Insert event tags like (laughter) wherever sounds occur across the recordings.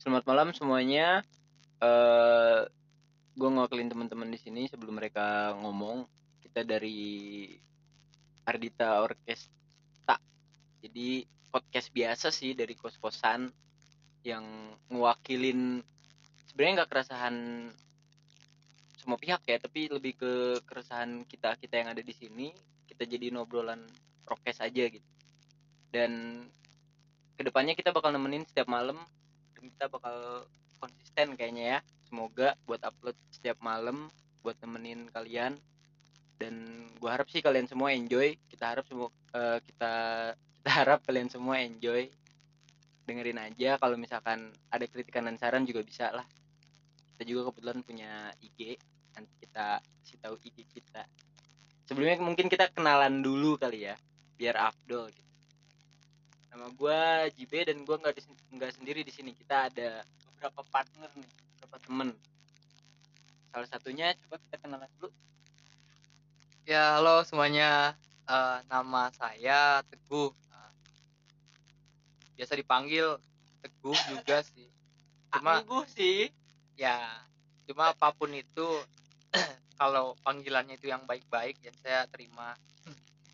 Selamat malam semuanya. Eh, gue ngewakilin teman-teman di sini sebelum mereka ngomong. Kita dari Ardita Orkestra. Jadi podcast biasa sih dari kos-kosan yang ngewakilin sebenarnya nggak keresahan semua pihak ya, tapi lebih ke keresahan kita kita yang ada di sini. Kita jadi obrolan prokes aja gitu. Dan ke depannya kita bakal nemenin setiap malam kita bakal konsisten kayaknya ya. Semoga buat upload setiap malam buat nemenin kalian. Dan gua harap sih kalian semua enjoy. Kita harap semua eh, kita kita harap kalian semua enjoy. Dengerin aja kalau misalkan ada kritikan dan saran juga bisa lah. Kita juga kebetulan punya IG nanti kita kasih tahu IG kita. Sebelumnya mungkin kita kenalan dulu kali ya biar afdol gitu nama gua JB dan gua nggak nggak sendiri di sini kita ada beberapa partner nih beberapa temen salah satunya coba kita kenalan dulu Ya, halo semuanya. Eh, nama saya Teguh. Eh, biasa dipanggil Teguh juga (laughs) sih. Cuma Angguh sih ya, cuma apa pun itu (clears throat) kalau panggilannya itu yang baik-baik ya saya terima.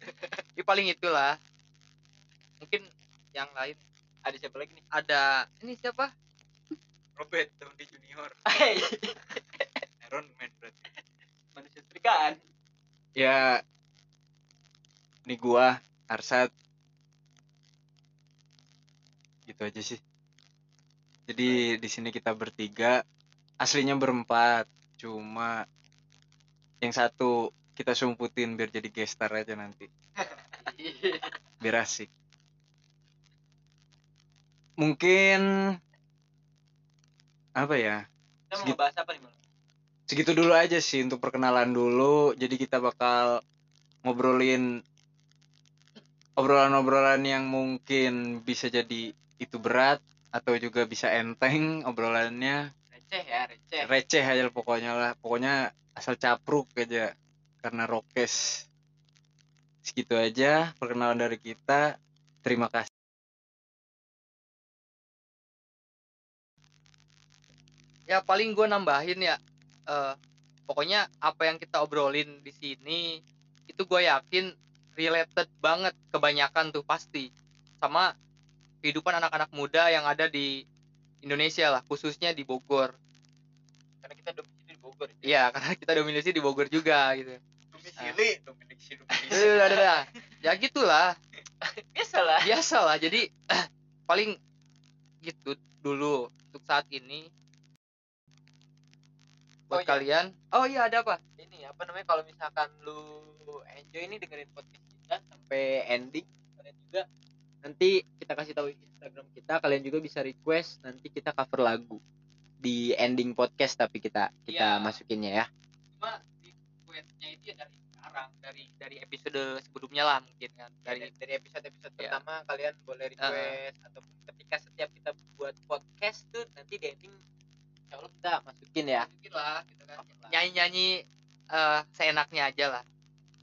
(laughs) ya paling itulah. Mungkin yang lain. Ada siapa lagi nih? Ada ini siapa? Robert Downey Junior. (laughs) Iron Man berarti. Manusia setrikaan ya. Ini gua Arsat. Gitu aja sih. Jadi di sini kita bertiga. Aslinya berempat. Cuma yang satu kita sumputin biar jadi gestar aja nanti. (laughs) Biar asik mungkin apa ya kita mau apa nih Mal? segitu dulu aja sih untuk perkenalan dulu. Jadi kita bakal ngobrolin obrolan-obrolan yang mungkin bisa jadi itu berat atau juga bisa enteng obrolannya. Receh ya receh. Receh aja pokoknya lah. Pokoknya asal capruk aja karena rokes. Segitu aja perkenalan dari kita. Terima kasih Ya paling gue nambahin ya. eh, pokoknya apa yang kita obrolin di sini itu gue yakin related banget kebanyakan tuh pasti sama kehidupan anak-anak muda yang ada di Indonesia lah khususnya di Bogor. karena kita domisili di Bogor ya. Iya (laughs) karena kita dominasi di Bogor juga gitu. domisili (laughs) domisili Udah, udah, udah, udah. Ya gitulah (laughs) biasa lah biasa lah jadi (clears throat) paling gitu dulu untuk saat ini Oh, buat iya. kalian. Oh iya ada apa? ini apa namanya kalau misalkan lu enjoy ini dengerin podcast kita sampai ending kalian juga nanti kita kasih tahu Instagram kita kalian juga bisa request nanti kita cover lagu di ending podcast tapi kita kita Iya. masukinnya ya cuma requestnya itu ya dari sekarang dari dari episode sebelumnya lah mungkin kan dari dari dari episode episode Iya. pertama kalian boleh request ataupun ketika setiap kita buat podcast tuh nanti di ending insya Allah kita masukin ya. Lah gitu kan. Lah. nyanyi nyanyi seenaknya aja lah.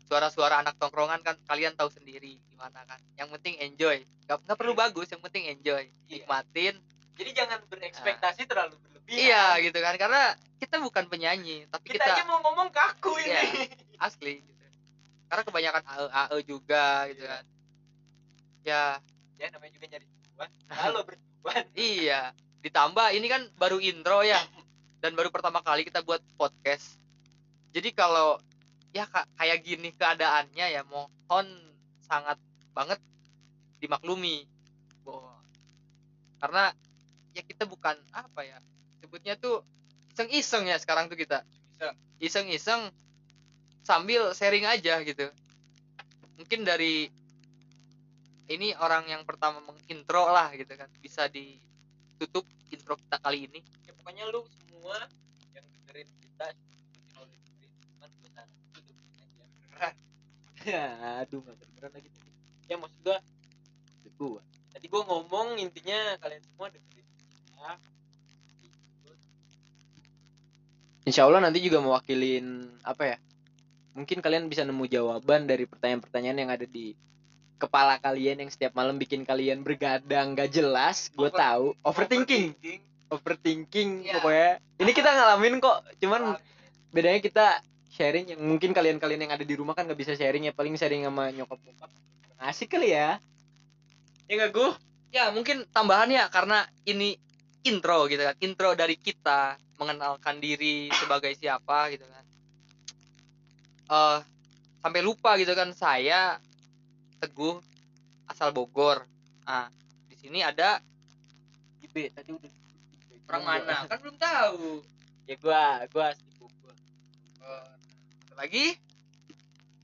Suara-suara anak tongkrongan kan kalian tahu sendiri gimana kan. Yang penting enjoy. Nggak nggak perlu bagus yang penting enjoy. Iya. nikmatin. Jadi jangan berekspektasi terlalu berlebihan. Iya gitu kan. Karena kita bukan penyanyi tapi kita, kita, aja mau ngomong kaku Iya. ini asli gitu. Karena kebanyakan AE AE juga gitu Iya. kan. Ya. Ya namanya juga nyari cuan. Kalau bercuan. Iya, ditambah ini kan baru intro ya dan baru pertama kali kita buat podcast. Jadi kalau ya ka- kayak gini keadaannya ya mohon sangat banget dimaklumi. Bo- Karena ya kita bukan apa ya sebutnya tuh iseng-iseng ya sekarang tuh kita. Iseng-iseng sambil sharing aja gitu. Mungkin dari ini orang yang pertama mengintro lah gitu kan bisa ditutup intro kita kali ini. Ya pokoknya lu semua yang dengerin kita mungkin dengerin cuman gue saran aja. Beneran ya aduh nggak beneran lagi. Ya maksud gua itu gua. Tadi gua ngomong intinya kalian semua dengerin ya Insya Allah nanti juga mewakilin apa ya? Mungkin kalian bisa nemu jawaban dari pertanyaan-pertanyaan yang ada di kepala kalian yang setiap malam bikin kalian bergadang gak jelas. Gue tahu. Overthinking. overthinking. Iya. pokoknya. Ini kita ngalamin kok cuman bedanya kita sharing yang mungkin kalian-kalian yang ada di rumah kan nggak bisa sharing ya paling sharing sama nyokap bokap. Asik kali ya. Ya nggak gue ya mungkin tambahan ya karena ini intro gitu kan. Intro dari kita mengenalkan diri sebagai siapa gitu kan. Eh sampai lupa gitu kan saya teguh asal Bogor. Ah di sini ada Ibe tadi udah orang mana? Kan belum tahu. Ya gua gua asli Bogor. Satu lagi?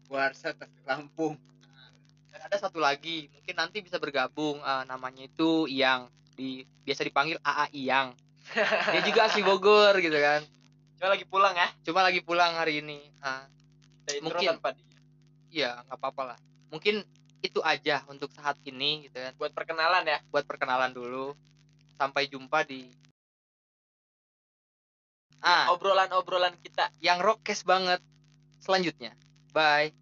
Warsa tapi Lampung. dan ada satu lagi mungkin nanti bisa bergabung. Ah, namanya itu Iyang. Di biasa dipanggil AA Iyang. Dia juga asli Bogor gitu kan. Cuma lagi pulang ya? Cuma lagi pulang hari ini. Ah, Mungkin. tanpa dia. ya nggak apa-apa lah. Mungkin itu aja untuk saat ini gitu kan. Buat perkenalan ya? Buat perkenalan dulu. Sampai jumpa di ah. Obrolan-obrolan kita. Yang rockcast banget. Selanjutnya. Bye